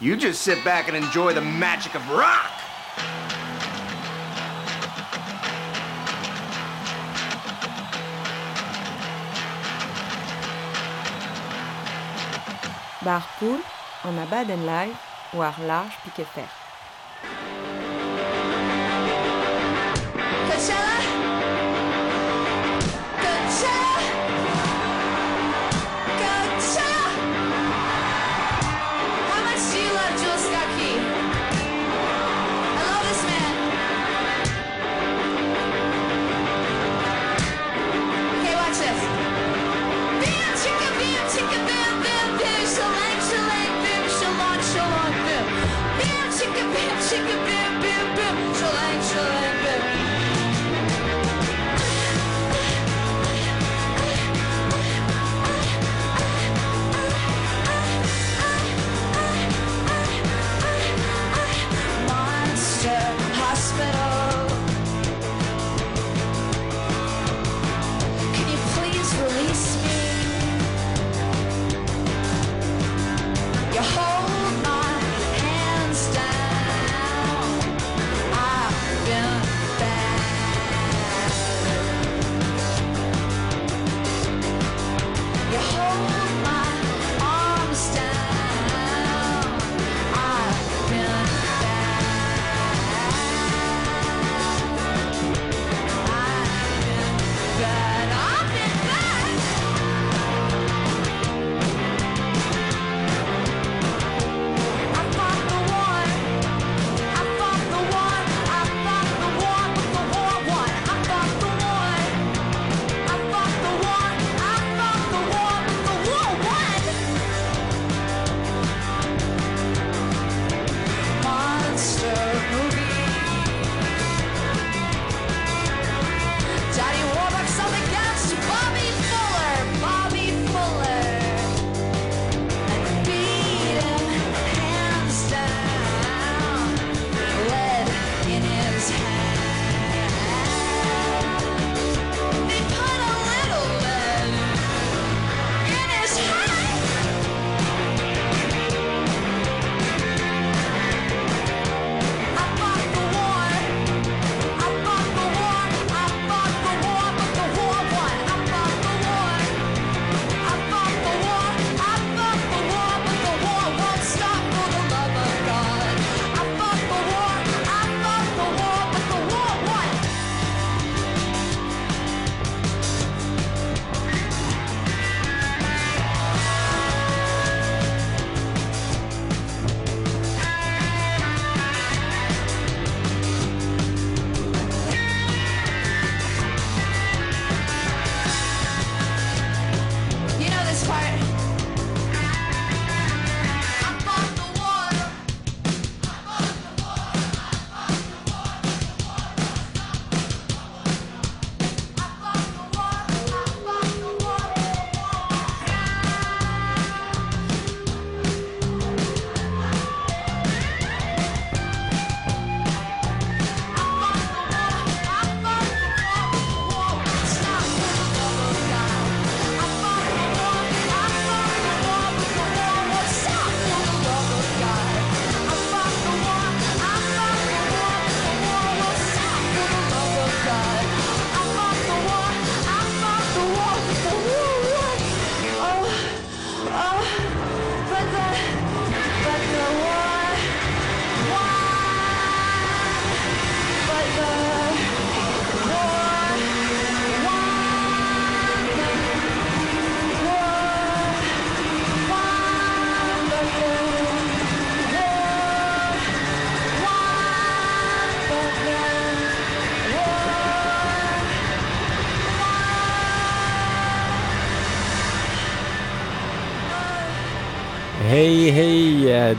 You just sit back and enjoy the magic of rock. Barpool, en abad and live, war large piquet fer.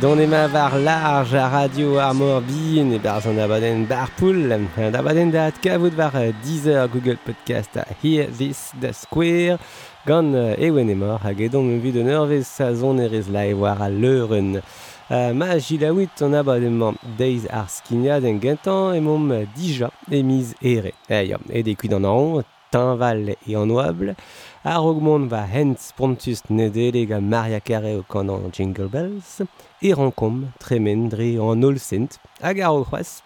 Don ema var large a radio ar morbin e bar zan abaden bar poul an abaden dat kavout var Deezer Google Podcast a Hear This The Square gant ewen emor hag edon me vid de eurvez sa zon erez live war a leuren. Uh, ma jilaouit an abadement deiz ar skinia den gantan e mom dija emiz ere. Eia, e dekuit an an, tinval e an oable. Ar augmont va hent spontus nedeleg a Maria Carey o kanan Jingle Bells, e rankom tremendri an ol sent hag ar c'hoaz.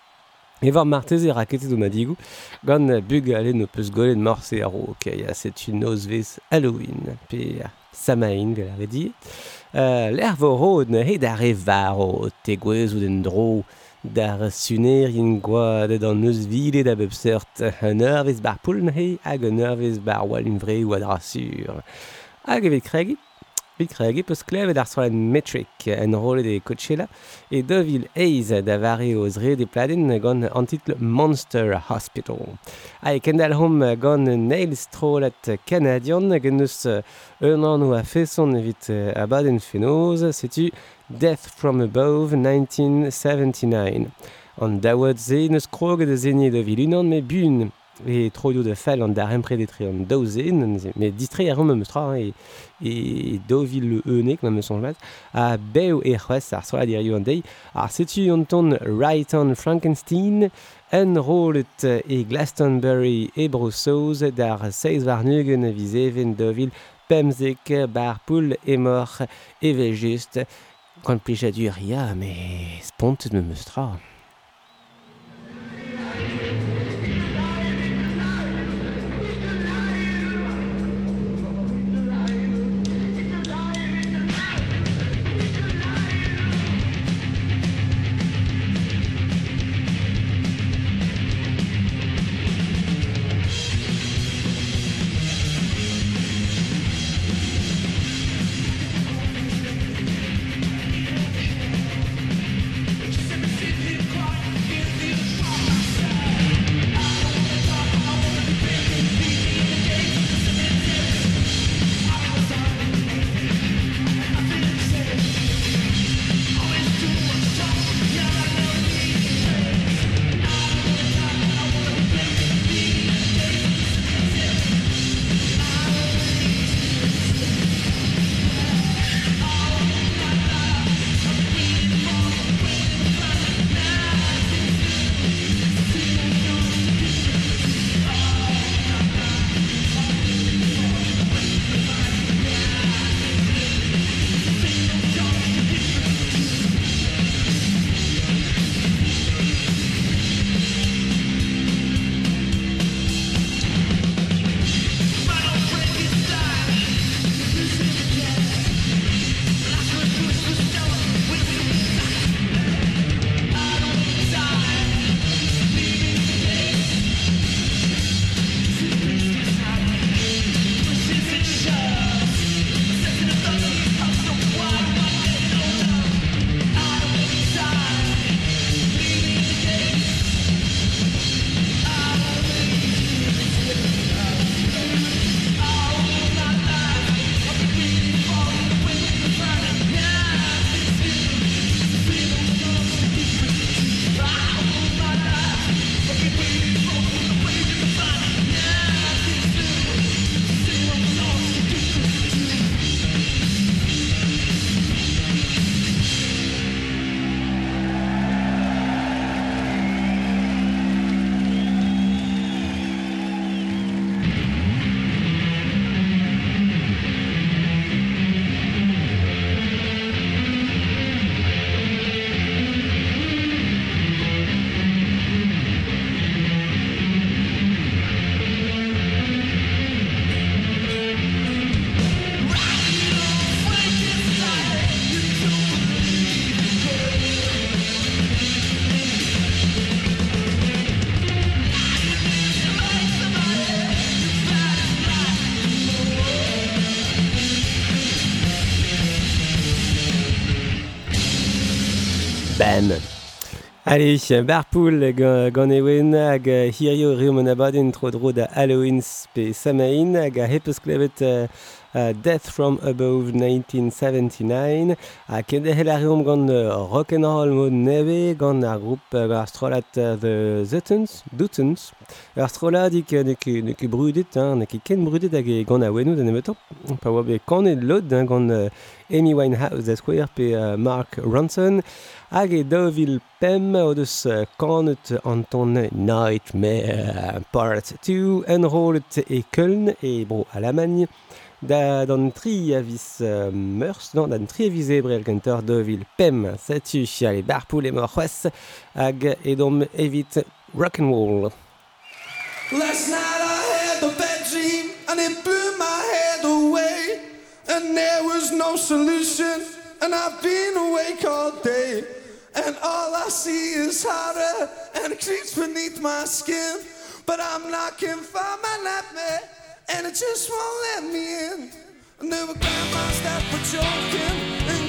E var marteze raketet o madigou, gant bug ale no peus golet morse ar o, ok, a set un nozvez Halloween, pe samain vel ar redi. Uh, L'er vo rod ne he ar e var o tegwez ou den dro, Dar suner yin gwadet an neus vile da bep seurt un eurvez bar poulnhe hag un eurvez bar walin vre ou adra sur. Hag evet kregit Patrick Reage peus klevet ar soalan Metric en role des Coachella e devil eiz da vare o zre de pladen gant an Monster Hospital. Ha e kendal hom gant Neil Strolat Canadian gant neus un an à feson evit phénose, fenoz setu Death from Above 1979. An daouad ze neus kroget e zenye devil unan me bun e troio de fel an dar empre de tre an daouzen, me distre ar me tra e, e dovil le eunek ma me sonjmat, a beo e c'hwez ar soa dirio an dei, ar setu an ton Right on Frankenstein, en rolet e Glastonbury e Brossoz dar seiz war nugen viz even dovil pemzek bar poul e mor e ve just, quand plichadur, ya, me spontet me meus Amen. Allez, bar poul gant ewen hag hirio reomon abaden tro dro da Halloween pe samain hag a hepes klevet uh, uh, Death from Above 1979 a kende hel a reom gant uh, rock'n'roll mod neve gant ar group ar strolat The Zutons, Dutons ar strolat ik ne ket brudet, ne ket ken brudet hag gant a wenout an emetan pa oa bet kanet lot gant Amy Winehouse da square pe Mark Ronson. hag e dovil pem o deus kanet an ton Nightmare. Part 2 enrollet e Köln e bro Alamagne da d'an tri avis euh, meurs, non, d'an tri avis ebre el ganteur daouvil pem setu ale barpoul e mor c'hoaz hag edom evit rock'n'roll. Last night I had a bad dream and it blew my head away. And there was no solution and I've been awake all day. And all I see is horror and it creeps beneath my skin. But I'm looking for my nightmare, and it just won't let me in. And there were grandmas that were joking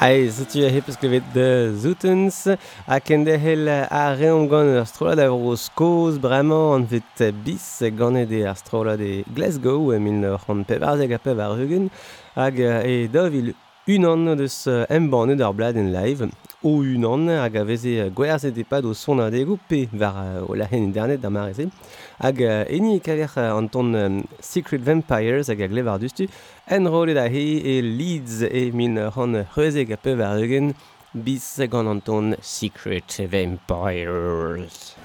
Hai, setu a hepes klevet de zoutens, a kende hel a reom gant ur strola da vro skoz, bremañ an vet bis ganet e ar strola de Glasgow, e min c'hant pevarzeg a pevar hag e dovil unan deus embannet ar blad en live. o unan hag a veze gwerzet e o son adego pe var o lahen internet da mareze. Hag eni e kaler an ton Secret Vampires hag a glevar dustu en rolet da he e Leeds e min ran reze ga pev ar eugen bis gant an ton Secret Vampires.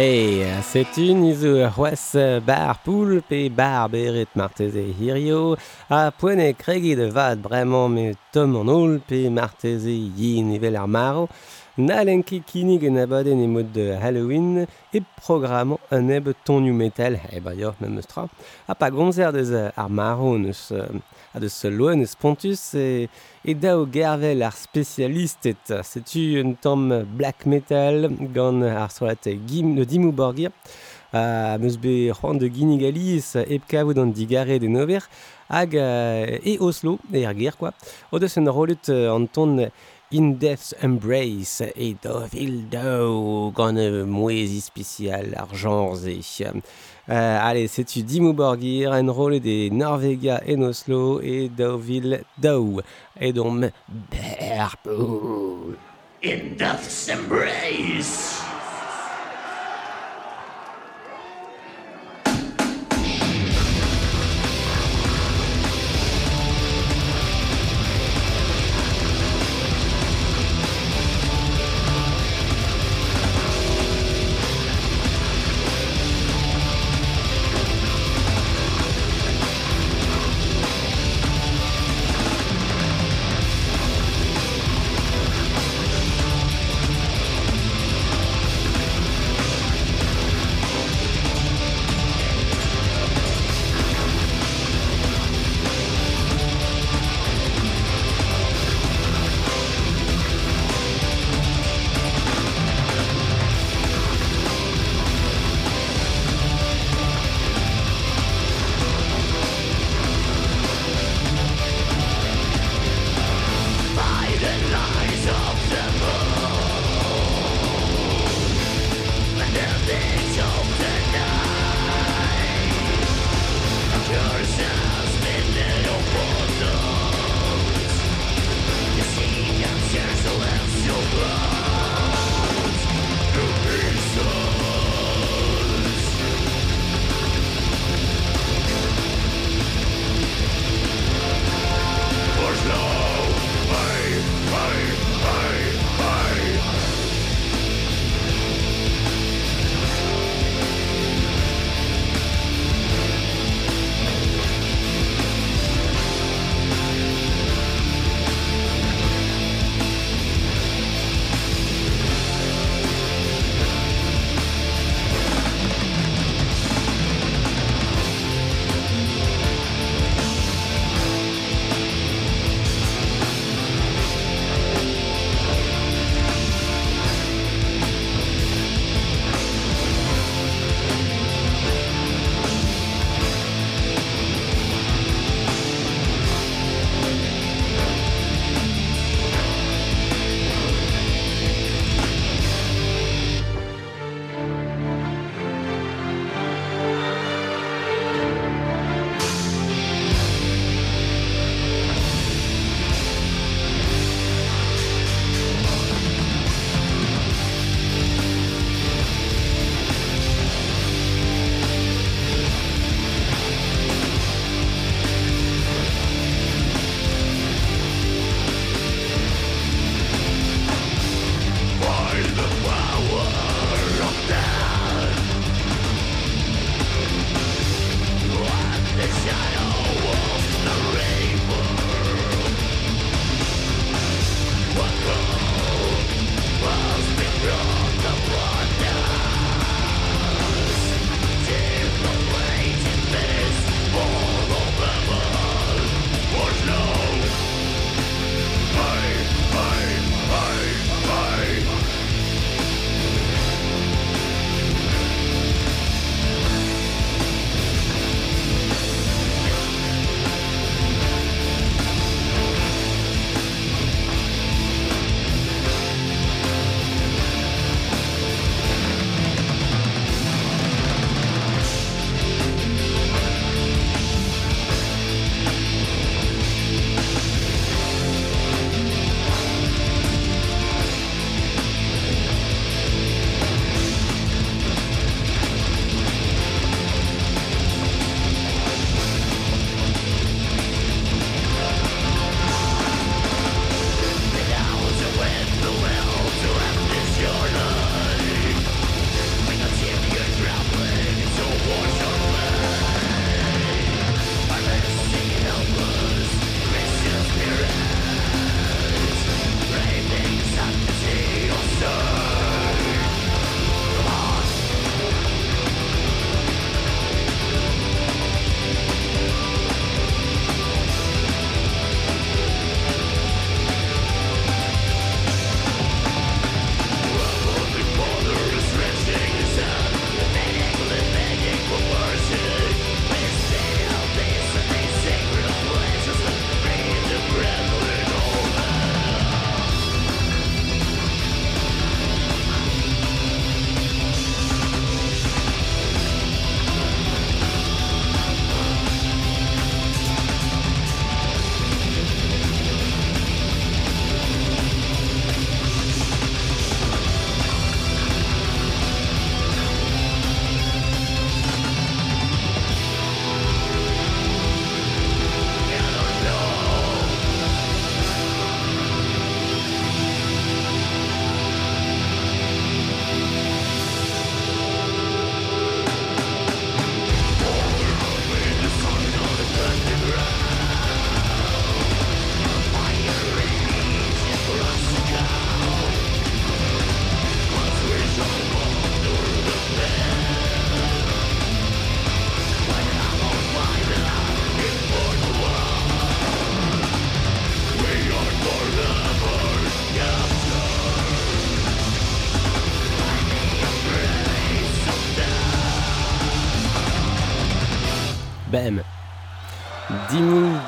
Hey, setun izo ur c'hoaz bar poul pe bar beret marteze hirio. A poene kregi de vad bremañ me tom an ol pe marteze yi nivel ar maro. Na lenki kinig en abaden e mod de Halloween e programmañ un eb tonioù metal e ba yor mem eustra a pa gonzer deus ar maro neus a deus loen eus pontus e e dao gervel ar specialistet. Setu un tamm black metal gant ar solat gim, no dimou borgir. a meus be c'hoant de Ginigaliz eb kavout an digare de nover hag e Oslo e ar ger quoi, o deus un rolet an ton In Death's Embrace e do vil dao gant mouezi spesial ar genre-se. Euh, allez, c'est tu Dimmu Borgir, Enroll des Norvega et Oslo et Deauville Dow. Et donc, Berpool. In death's.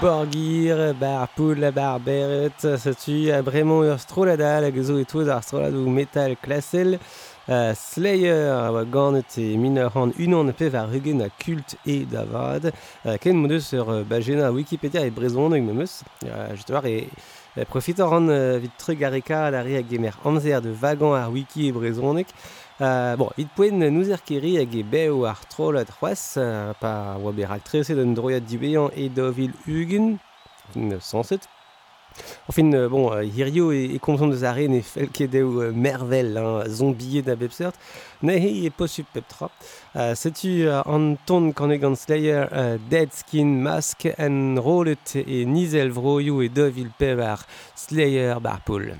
borgir, bar poul, bar beret, setu a bremañ ur stroladal hag zo etoz ar strolad metal klasel. Uh, Slayer a oa ganet e minor an unan pe var rugen a kult e davad. Uh, ken mo deus ur uh, bajena Wikipedia e brezon eg memeus. Uh, Just war e... Profitor an uh, vit trug areka a la re a gemer amzer de vagan ar wiki e brezonek. Uh, Bon, it poen nous er keri hag e beo ar trolad c'hoaz, euh, pa oa ber al treset an droiad dibean e dovil ugen, fin sanset. Enfin, euh, bon, euh, Hirio e, e komzon deus ar ne fel ket deo euh, mervel, hein, zombiet da bep seurt, ne he e posup pep tra. Uh, Setu uh, an ton kanegan Slayer, uh, Dead Skin Mask, en rolet e nizel vroioù e dovil pevar Slayer bar poul.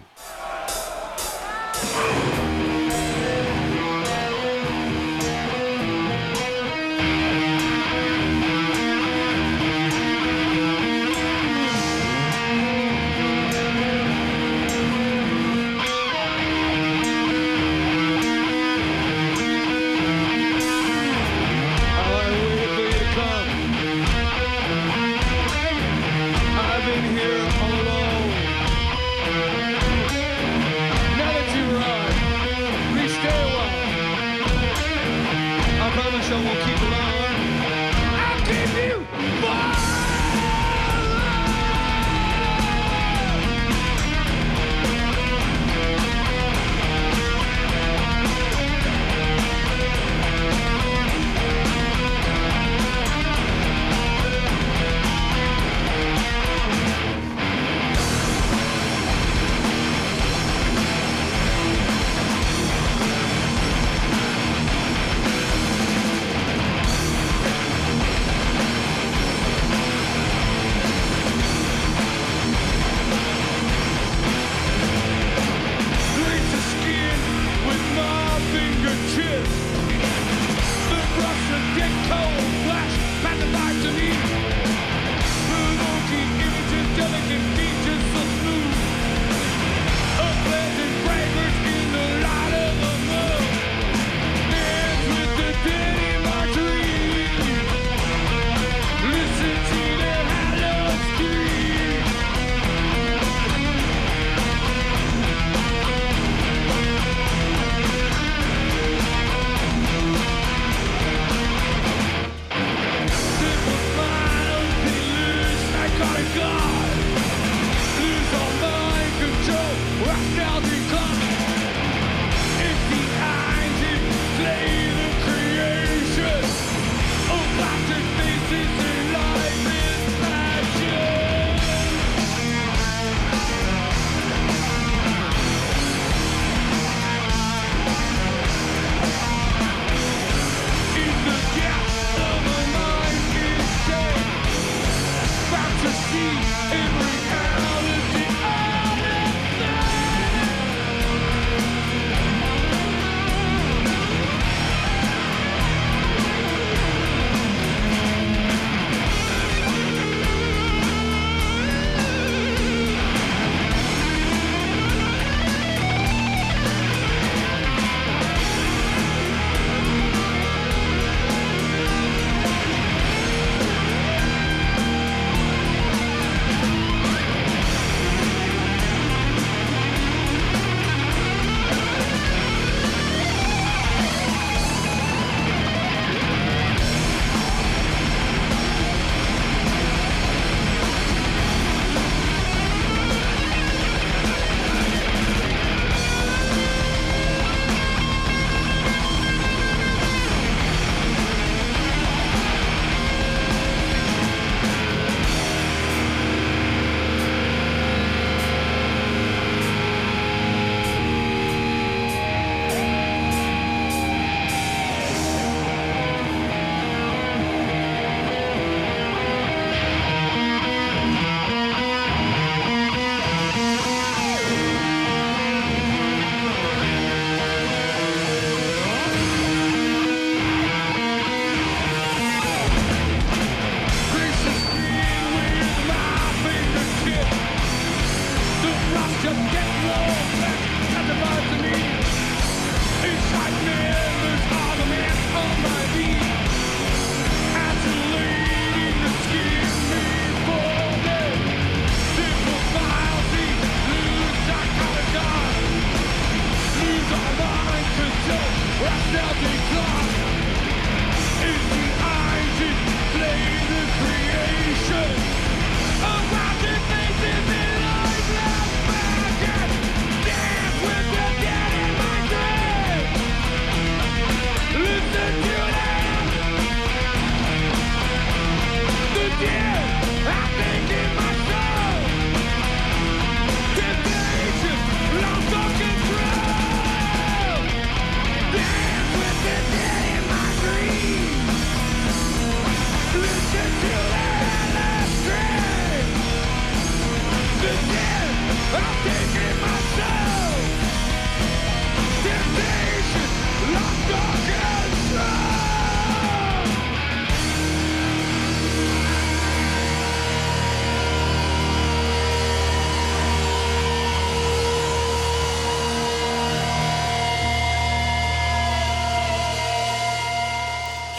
penalty.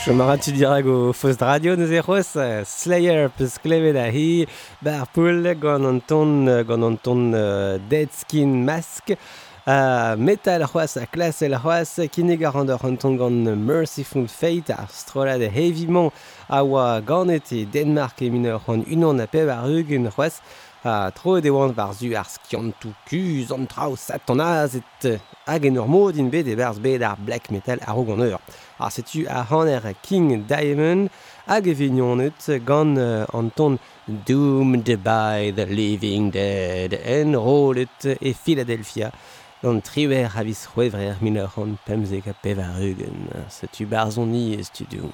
Chomaratu dirag o fost radio neus e c'hoaz Slayer peus klevet a hi bar poul gant an ton gant an ton uh, Dead Skin Mask uh, metal c'hoaz a klas el c'hoaz kinnig a rand ar an ton gant Merciful Fate ar strolad hevimant a oa ganet e Denmark e mineur an unan a pev ar ugen c'hoaz a tro de oan var zu ar skiantou kuz an traoù satanaz et hag en ur mod in bet e barz bet ar black metal a rogan eur. Ar setu a hanner King Diamond hag evignonnet gant uh, an ton Doomed by the Living Dead en rolet e Philadelphia Don triwer havis c'hoevrer minor an pemzek a pevar eugen. Setu barzoni e studio.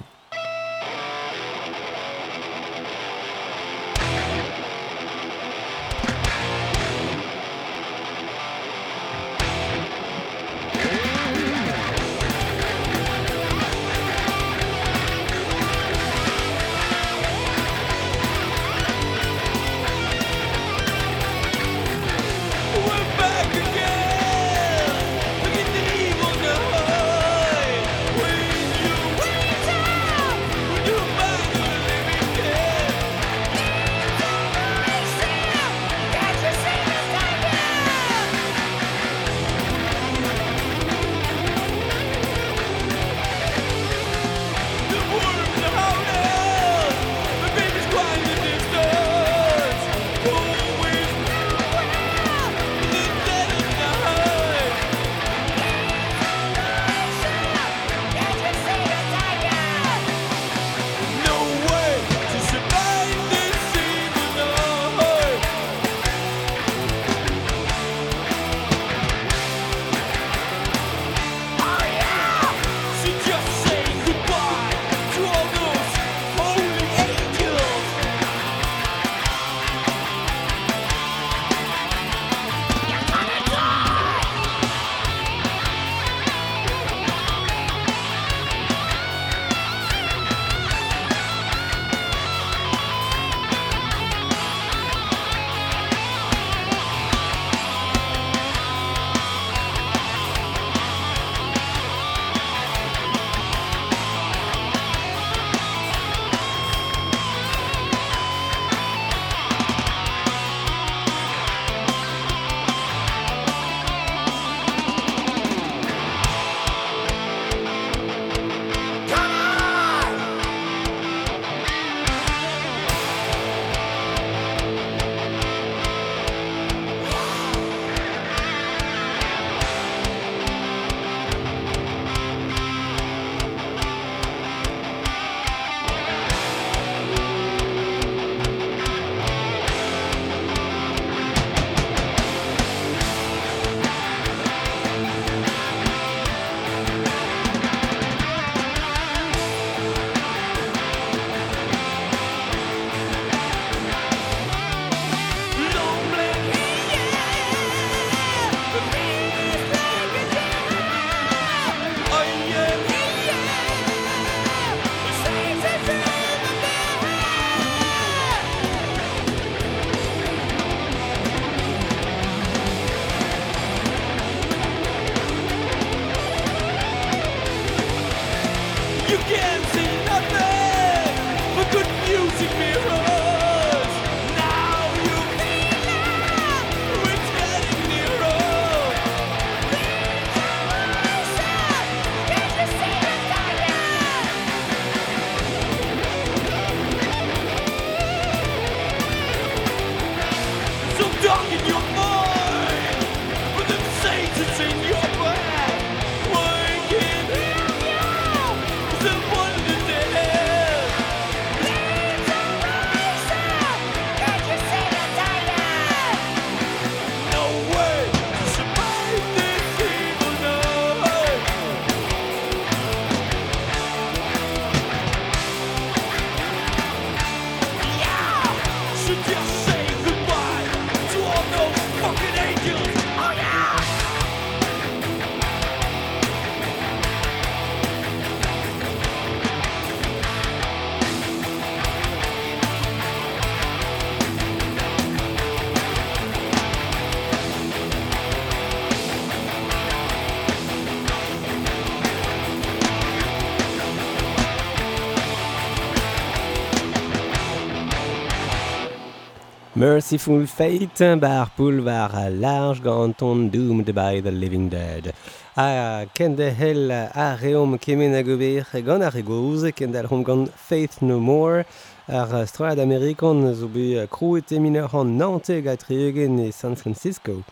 Merciful Fate, bar poul war a large ganton doomed by the living dead. A ken de hell a reom kemen a gober gant ar egoz, ken dal hom gant Faith No More, ar strad amerikan zo be krouet emineur an Nantes ga triegen e San Francisco.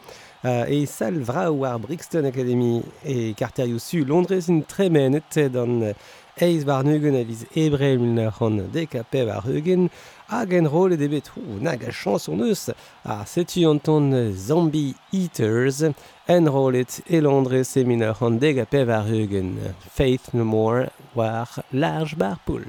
Uh, e sal vrao war Brixton Academy e karterioù su Londres in tremenet dan eiz war neugen a viz ebrel an dekape war eugen, hag en rol de debet. Ou nag a chanson eus. A setu an ton Zombie Eaters. En rollet Londres semina handeg a pev ar eugen Faith No More war large bar poul.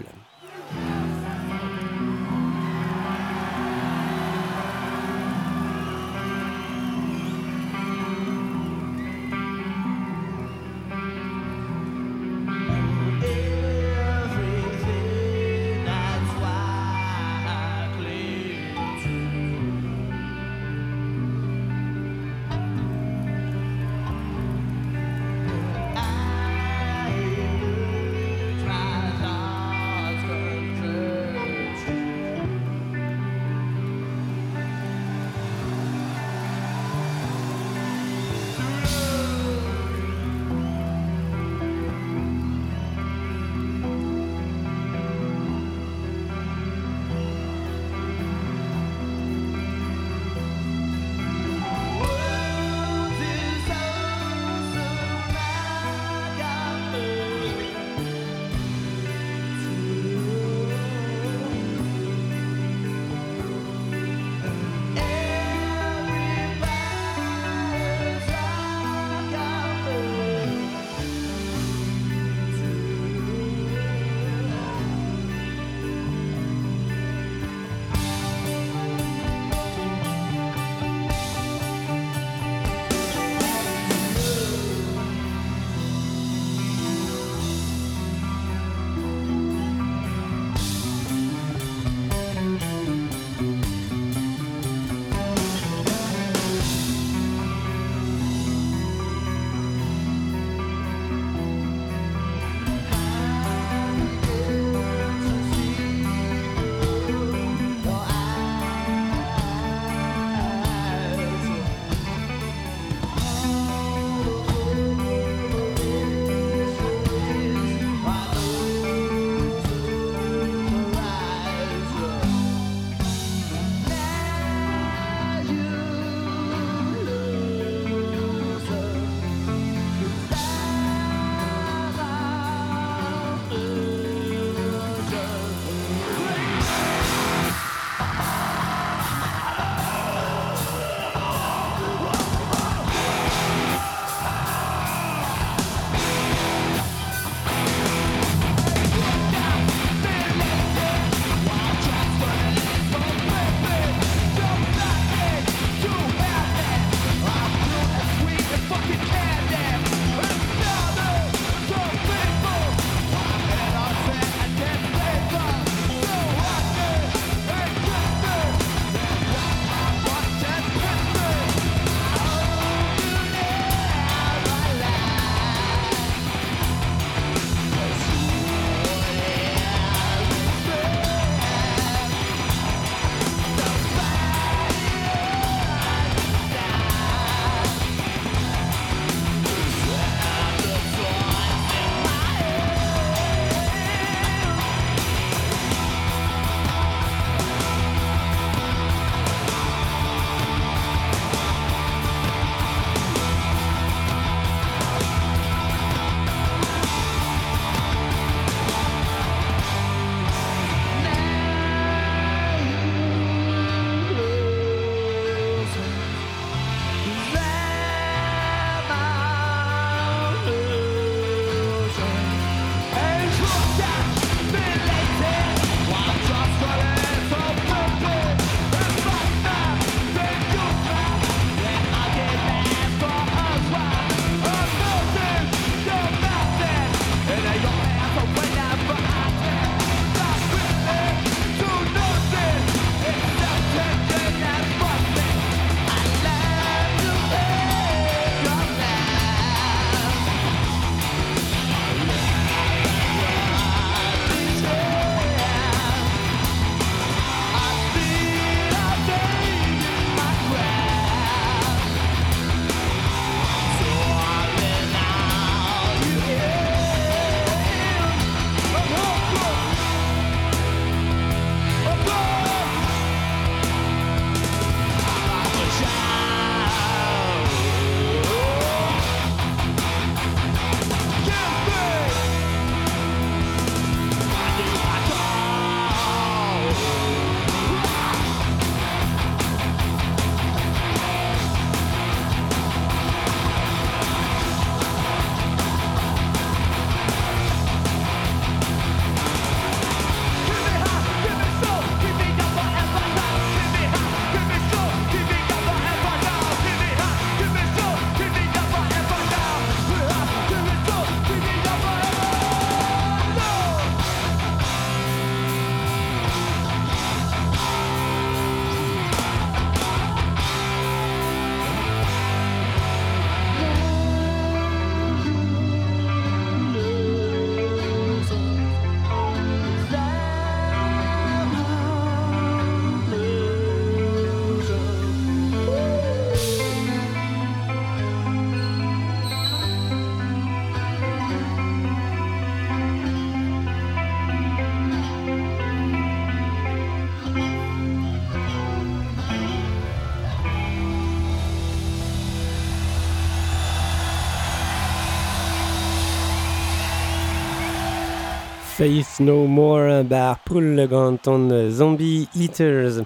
Faith No More bar poul gant an Zombie Eaters.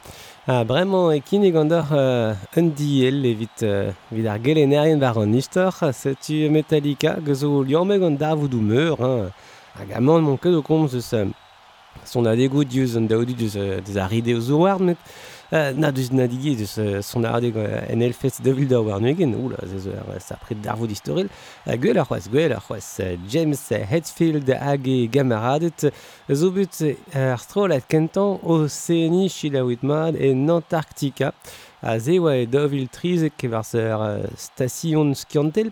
Ha, bremañ e kin e gant uh, un diel evit uh, vid ar gelenerien war an istor. Setu Metallica gezo liorme gant dar voudou meur. Hag amant mon ket o komz eus son a diouz an daodu deus, deus ar ideo zo war met Na deus na digi deus son aradeg en elfet de vil da war nuegen, oula, zezo er sa pret d'arvo d'historil. Gwell ar c'hoaz, gwell ar c'hoaz, James Hetfield hag e gamaradet, zo but ar strolat kentan o seeni chilawit mad en antarctica A ze oa e dovil triz kevars ar station skiantel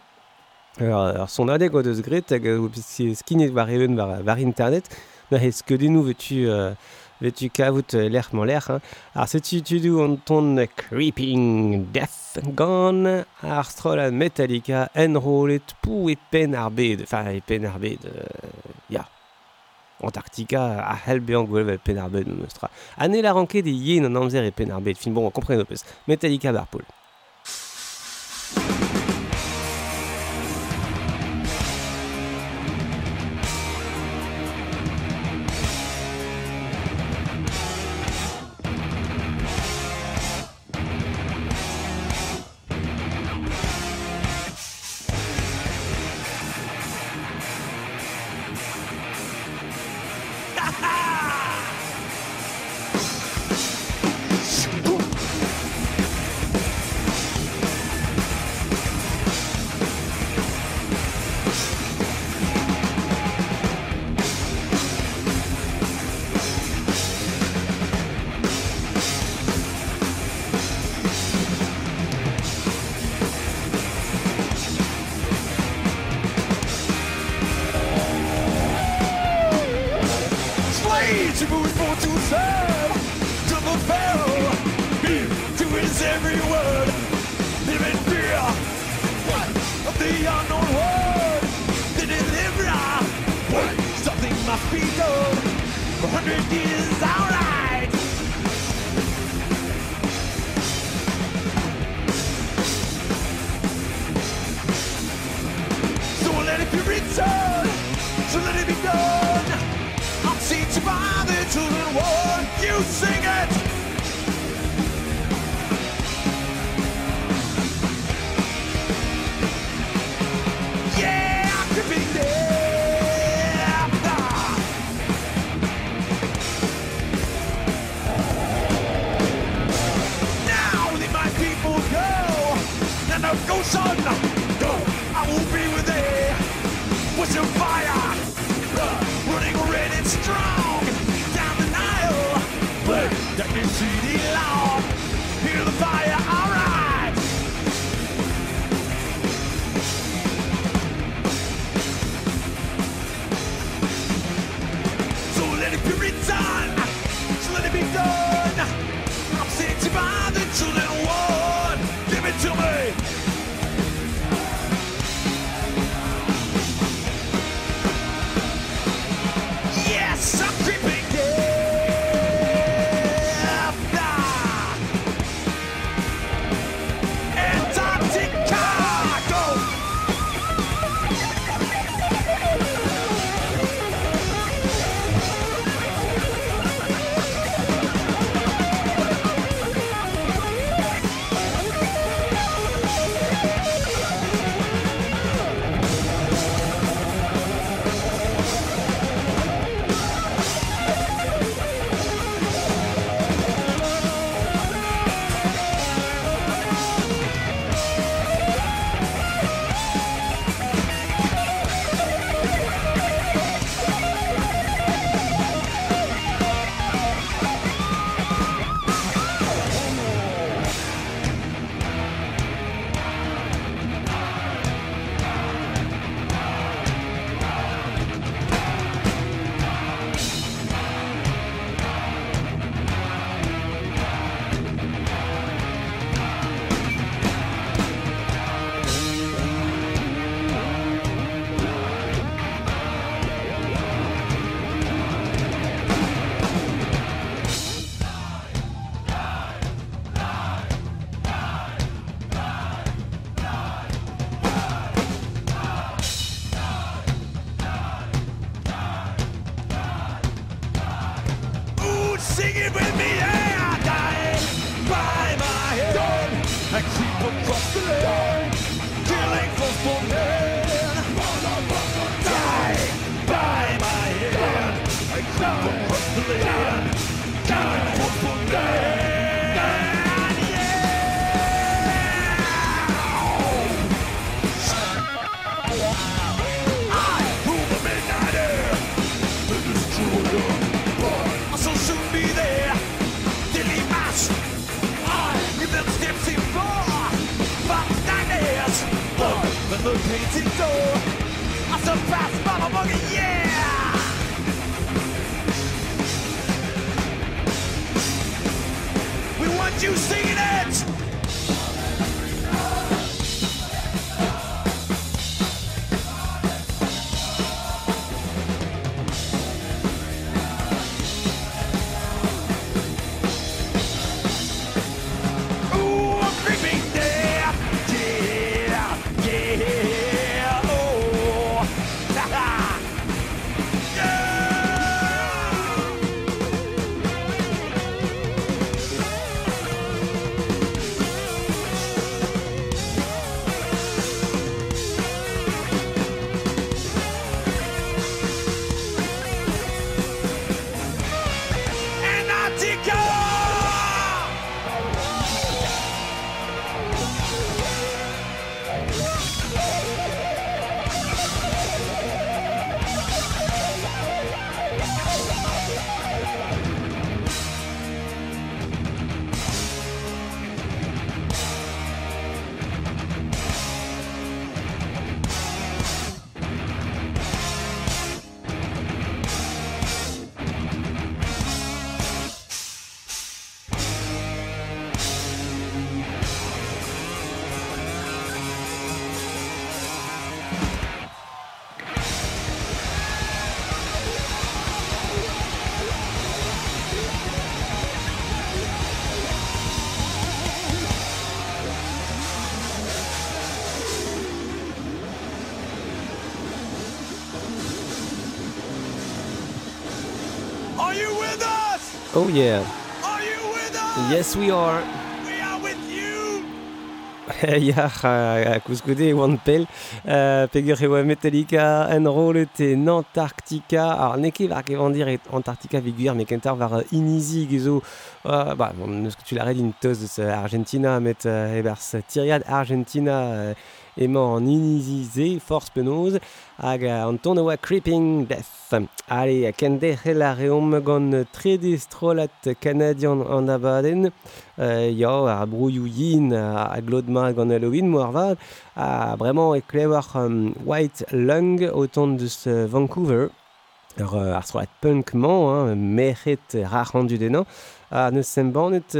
Ur, ur son adeg oa deus gret hag skine war even war, war internet, na hez skeudennou vetu... Euh, le tukaout l'erf l'air. Ar setu tudu an ton Creeping Death Gone ar stroll Metallica enrolet pou e pen enfin e pen euh, ya. Antarctica a Helbeang Gwelvel Penarbed Nostra. Anne la ranquée des Yin en Amzer et Penarbed, film bon, on comprenez Lopez. Metallica Barpool. desire. Oh yeah. Yes we are. ja, kuskoude oan pel, uh, peger e oa Metallica, enrolet e Antarctica, ar neke var kevan dir Antarctica viguer, me kentar var inizi gezo, uh, ba, bon, que tu l'arred in toz euh, Argentina, met euh, ebers tiriad Argentina, euh, emañ an inizize force penoz hag an ton oa Creeping Death. Ale, a kendechel a reom gant tre destrolat kanadian an abaden, euh, ya ar brouioù yin a, a glodma gant Halloween moar vad, a bremañ e klewar um, White Lung o ton deus uh, Vancouver, ur ar strolat punk-mañ, rar ra rendu denan, a neus sembanet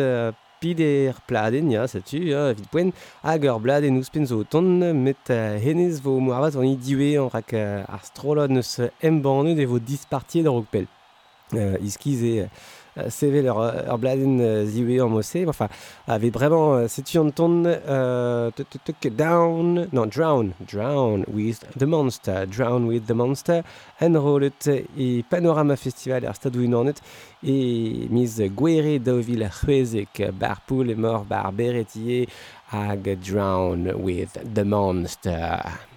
pid er pladen, ya, setu, ya, vid poen, hag ur bladen ouspen zo ton, met uh, henez vo moarvat an idiwe an rak uh, ar strolod neus embanne de vo dispartiet ar okpel. Uh, iskiz e... Uh, Euh, CV leur, leur bladen euh, ziwe en mossé. Enfin, avait vraiment, c'est une tonne, down, non, drown, drown with the monster, drown with the monster, enrollet et Panorama Festival, ar stadou inornet, et mise guere daovil chwezek, bar poul et mort, bar beretier, drown with the monster.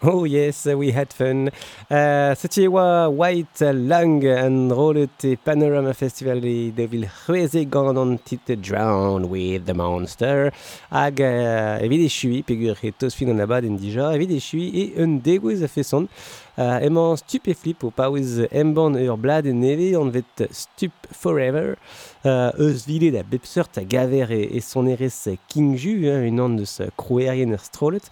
Oh yes, we had fun. Uh, Setu oa White Lung an rolet e Panorama Festival e devil c'hweze gant an tit Drown with the Monster. Hag uh, evit e chui pegur e tos fin an abad en dija evit e chui e un degouez a feson. Uh, emañ stup e flip o paouez emban ur blad e neve an vet stup forever. Uh, eus vile da bepseurt a gaver e, e son erez King Ju, hein, un an deus krouerien ur strolet.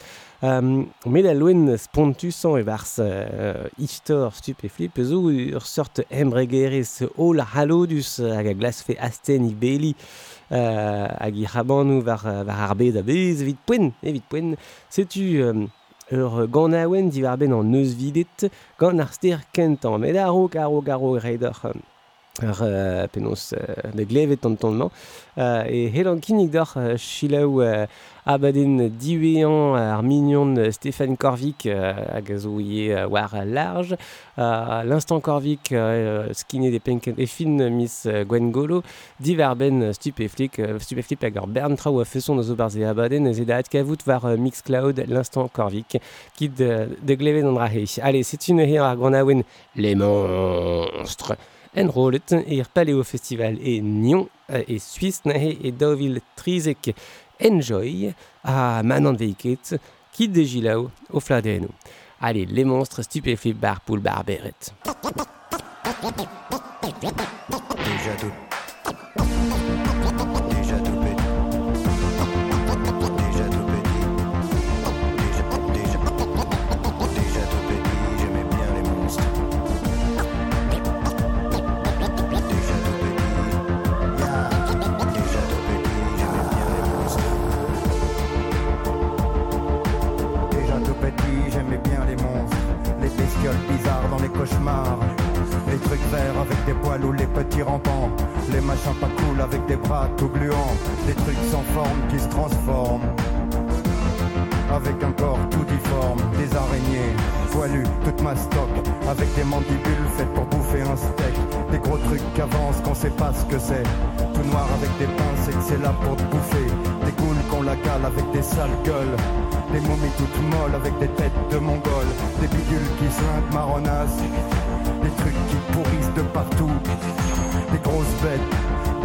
Um, met a loen spontusan e vars uh, istor stup e flip zo ur sort embregerez ol halodus hag a glasfe asten i beli uh, hag i rabannou var, var arbed a bez evit poen, evit poen. Setu um, ur gant aouen divar ben an neus videt gant ar ster kentan. Met a ro karo garo, reidor um, ur uh, penos uh, beglevet an tonman uh, e helan kinik d'or uh, chilaou uh, Abaden Diwean, Arminion, Stéphane Korvik, euh, Agazouillé, euh, War Large, euh, L'Instant Korvik, Skinny des Pink et Fine, Miss Gwengolo, Diverben, Stupéflip, Stupéflip, Agor Bern, Trau, Fesson, Nozobarz et Abaden, Zedaat Kavout, Var Mixcloud, L'Instant Korvik, Kid de Gleven Allez, c'est une Hera Granawen, les monstres. Enrollet, Irpaléo Festival et Nyon et Suisse et Deauville Trizek. Enjoy à Manan Veiket, qui dégilao au Fladeno. Allez, les monstres stupéfiés par Poul Barberet.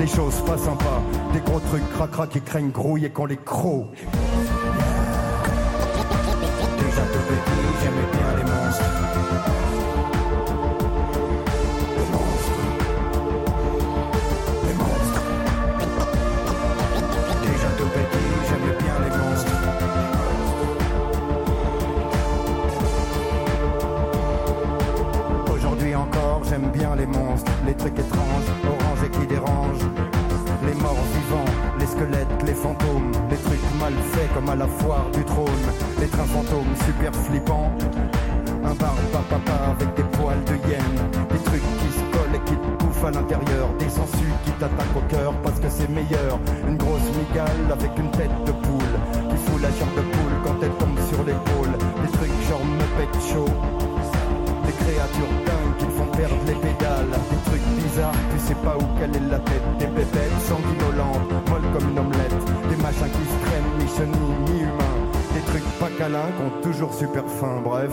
Des choses pas sympas, des gros trucs cracra qui craignent grouille et qu'on les crocs. Déjà tout j'aimais bien les monstres. Comme à la foire du trône, les trains fantômes super flippants. Un bar papa avec des poils de hyène, des trucs qui se collent et qui te bouffent à l'intérieur, des sangsues qui t'attaquent au cœur parce que c'est meilleur. Une grosse migale avec une tête de poule qui fout la chair de poule quand elle tombe sur l'épaule. Des trucs genre me pète chaud. Des créatures dingues qui font perdre les pédales Des trucs bizarres, tu sais pas où quelle est la tête Des bébêtes sanguinolentes, molles comme une omelette machins qui se traînent, ni chenilles, ni humains Des trucs pas câlins, qui ont toujours super faim, bref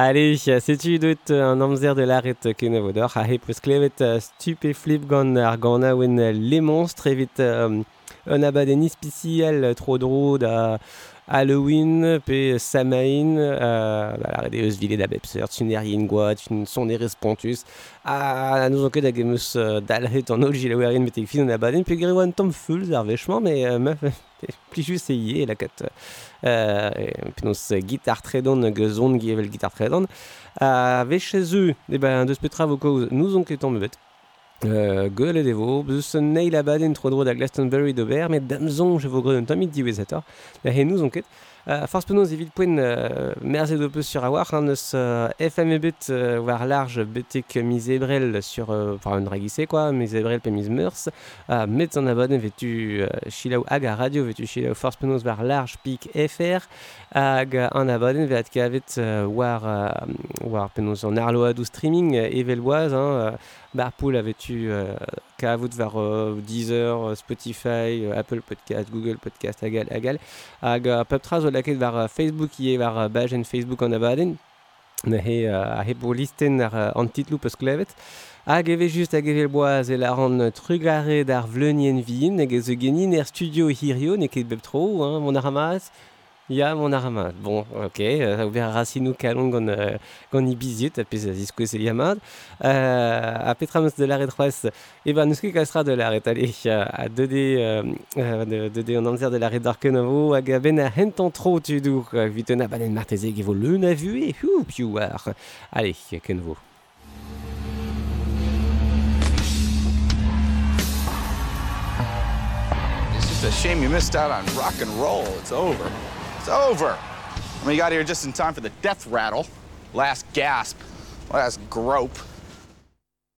Allez, setu deuet an amzer de laret kene vodor, ha heus klevet stupe flip gant ar gant aouen lemonstre evit um, euh, un abadenn ispiciel tro dro da euh, Halloween pe Samain euh, bah, la redeus vile da bepser tun erien gwa tun son erez pontus a nous anket da gemeus euh, dalhet an ol jilaouerien metek fin an abadenn pe grewan tom fulz ar mais meuf plus juste essayé la quatre puis nous c'est guitare très donne que qui avait le guitare très donne avec chez eux et ben de ce petit travaux cause nous ont quittant me bête Gueule et dévot, ce n'est la bad intro droit à Glastonbury d'Aubert, mais d'Amazon, je vous gré un temps midi ou 7 heures, et nous enquête. quitte. Force penaos evit poen uh, merzet o peus sur a war, hein, neus uh, FM ebet uh, war large betek miz ebrel sur, enfin, un dragissé, quoi, miz ebrel pe miz meurs, uh, met an abonne vetu chilaou hag a radio, vetu chilaou Force penaos war large pik FR, hag an abonne vet kavet war, war penaos an arloa do streaming evel oaz, hein, bar avait a euh, kavout var uh, Deezer, Spotify, uh, Apple Podcast, Google Podcast, agal, agal. Hag uh, pep tra zo laket var uh, Facebook ie var uh, bajen Facebook an abaden. Ne he, uh, he bo listen ar uh, an titlou peus klevet. Hag eve just hag eve boaz e la ran trugare d'ar vleunien vin, hag ez genin er studio hirio, ne ket bep tro, hein, mon aramaz. Ya, mon. Bon, ok, euh, ober a rasinou kalon euh, gant ibiziet, a yamad. Euh, a petrameus de l'arret c'hoaz, e ben neus ket kastra de l'arret, allez, a deude, euh, euh, de- deude an amzer de l'arret d'arkenavo, hag a a tro tu dour, euh, vit un abaden martezeg evo leun a vue, hu, piou just a shame you missed out on rock and roll. It's over. It's over. I mean, you got here just in time for the death rattle. Last gasp. Last grope.